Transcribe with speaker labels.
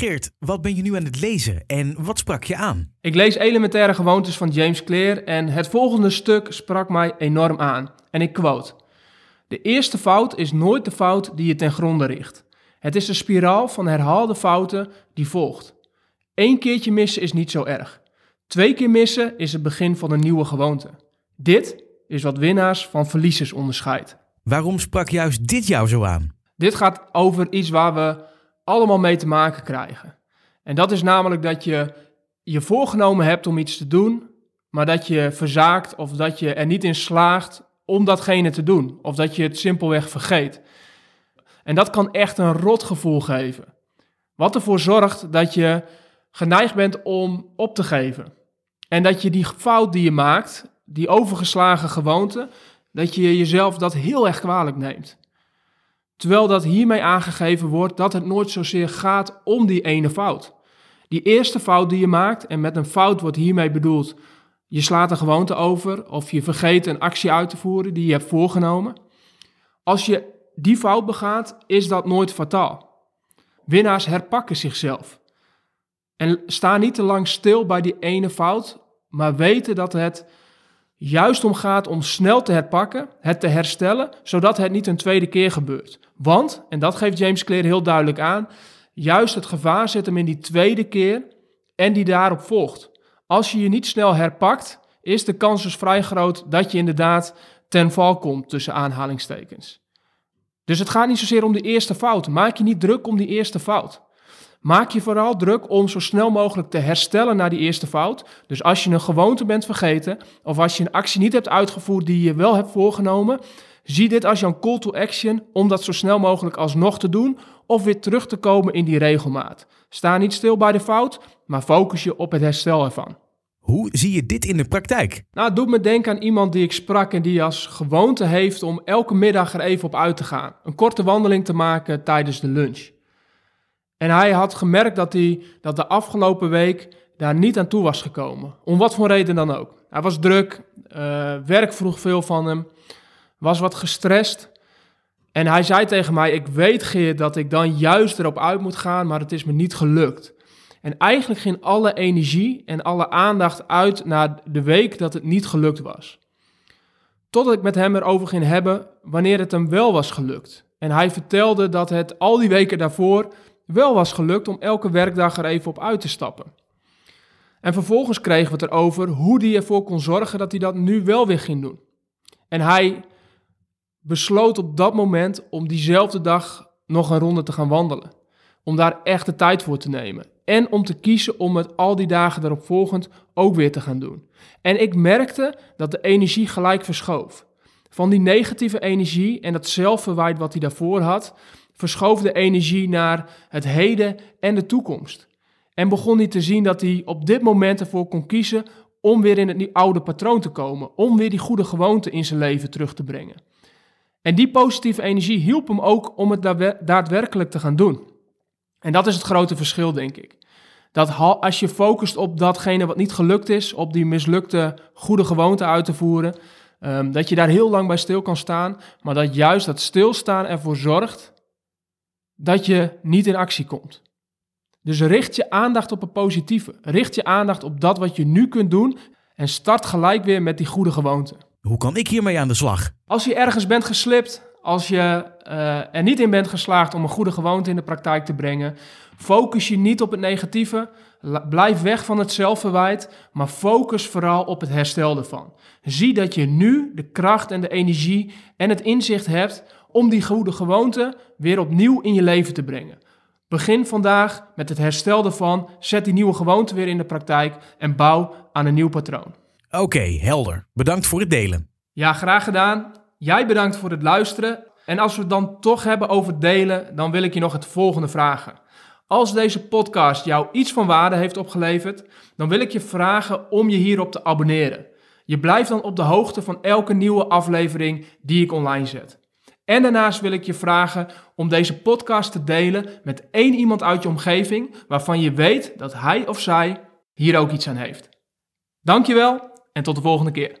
Speaker 1: Geert, wat ben je nu aan het lezen en wat sprak je aan?
Speaker 2: Ik lees Elementaire Gewoontes van James Clear en het volgende stuk sprak mij enorm aan. En ik quote: De eerste fout is nooit de fout die je ten gronde richt. Het is de spiraal van herhaalde fouten die volgt. Eén keertje missen is niet zo erg. Twee keer missen is het begin van een nieuwe gewoonte. Dit is wat winnaars van verliezers onderscheidt.
Speaker 1: Waarom sprak juist dit jou zo aan?
Speaker 2: Dit gaat over iets waar we allemaal mee te maken krijgen. En dat is namelijk dat je je voorgenomen hebt om iets te doen, maar dat je verzaakt of dat je er niet in slaagt om datgene te doen. Of dat je het simpelweg vergeet. En dat kan echt een rot gevoel geven. Wat ervoor zorgt dat je geneigd bent om op te geven. En dat je die fout die je maakt, die overgeslagen gewoonte, dat je jezelf dat heel erg kwalijk neemt. Terwijl dat hiermee aangegeven wordt dat het nooit zozeer gaat om die ene fout. Die eerste fout die je maakt, en met een fout wordt hiermee bedoeld, je slaat een gewoonte over of je vergeet een actie uit te voeren die je hebt voorgenomen. Als je die fout begaat, is dat nooit fataal. Winnaars herpakken zichzelf. En staan niet te lang stil bij die ene fout, maar weten dat het juist om gaat om snel te herpakken, het te herstellen, zodat het niet een tweede keer gebeurt. Want, en dat geeft James Clear heel duidelijk aan, juist het gevaar zit hem in die tweede keer en die daarop volgt. Als je je niet snel herpakt, is de kans dus vrij groot dat je inderdaad ten val komt tussen aanhalingstekens. Dus het gaat niet zozeer om de eerste fout. Maak je niet druk om die eerste fout. Maak je vooral druk om zo snel mogelijk te herstellen naar die eerste fout. Dus als je een gewoonte bent vergeten, of als je een actie niet hebt uitgevoerd die je wel hebt voorgenomen, zie dit als jouw call to action om dat zo snel mogelijk alsnog te doen, of weer terug te komen in die regelmaat. Sta niet stil bij de fout, maar focus je op het herstel ervan.
Speaker 1: Hoe zie je dit in de praktijk?
Speaker 2: Nou, het doet me denken aan iemand die ik sprak en die als gewoonte heeft om elke middag er even op uit te gaan. Een korte wandeling te maken tijdens de lunch. En hij had gemerkt dat hij dat de afgelopen week daar niet aan toe was gekomen. Om wat voor reden dan ook. Hij was druk, uh, werk vroeg veel van hem, was wat gestrest. En hij zei tegen mij: Ik weet, Geert, dat ik dan juist erop uit moet gaan, maar het is me niet gelukt. En eigenlijk ging alle energie en alle aandacht uit naar de week dat het niet gelukt was. Totdat ik met hem erover ging hebben wanneer het hem wel was gelukt. En hij vertelde dat het al die weken daarvoor wel was gelukt om elke werkdag er even op uit te stappen. En vervolgens kregen we het erover hoe hij ervoor kon zorgen dat hij dat nu wel weer ging doen. En hij besloot op dat moment om diezelfde dag nog een ronde te gaan wandelen. Om daar echt de tijd voor te nemen. En om te kiezen om het al die dagen erop volgend ook weer te gaan doen. En ik merkte dat de energie gelijk verschoof. Van die negatieve energie en dat zelfverwijt wat hij daarvoor had, verschoof de energie naar het heden en de toekomst. En begon hij te zien dat hij op dit moment ervoor kon kiezen om weer in het oude patroon te komen, om weer die goede gewoonte in zijn leven terug te brengen. En die positieve energie hielp hem ook om het daadwerkelijk te gaan doen. En dat is het grote verschil, denk ik. Dat als je focust op datgene wat niet gelukt is, op die mislukte goede gewoonte uit te voeren, ehm, dat je daar heel lang bij stil kan staan, maar dat juist dat stilstaan ervoor zorgt dat je niet in actie komt. Dus richt je aandacht op het positieve. Richt je aandacht op dat wat je nu kunt doen en start gelijk weer met die goede gewoonte.
Speaker 1: Hoe kan ik hiermee aan de slag?
Speaker 2: Als je ergens bent geslipt, als je uh, er niet in bent geslaagd om een goede gewoonte in de praktijk te brengen, focus je niet op het negatieve. Blijf weg van het zelfverwijt, maar focus vooral op het herstel ervan. Zie dat je nu de kracht en de energie en het inzicht hebt om die goede gewoonte weer opnieuw in je leven te brengen. Begin vandaag met het herstel ervan, zet die nieuwe gewoonte weer in de praktijk en bouw aan een nieuw patroon.
Speaker 1: Oké, helder. Bedankt voor het delen.
Speaker 2: Ja, graag gedaan. Jij bedankt voor het luisteren. En als we het dan toch hebben over delen, dan wil ik je nog het volgende vragen. Als deze podcast jou iets van waarde heeft opgeleverd, dan wil ik je vragen om je hierop te abonneren. Je blijft dan op de hoogte van elke nieuwe aflevering die ik online zet. En daarnaast wil ik je vragen om deze podcast te delen met één iemand uit je omgeving waarvan je weet dat hij of zij hier ook iets aan heeft. Dankjewel en tot de volgende keer.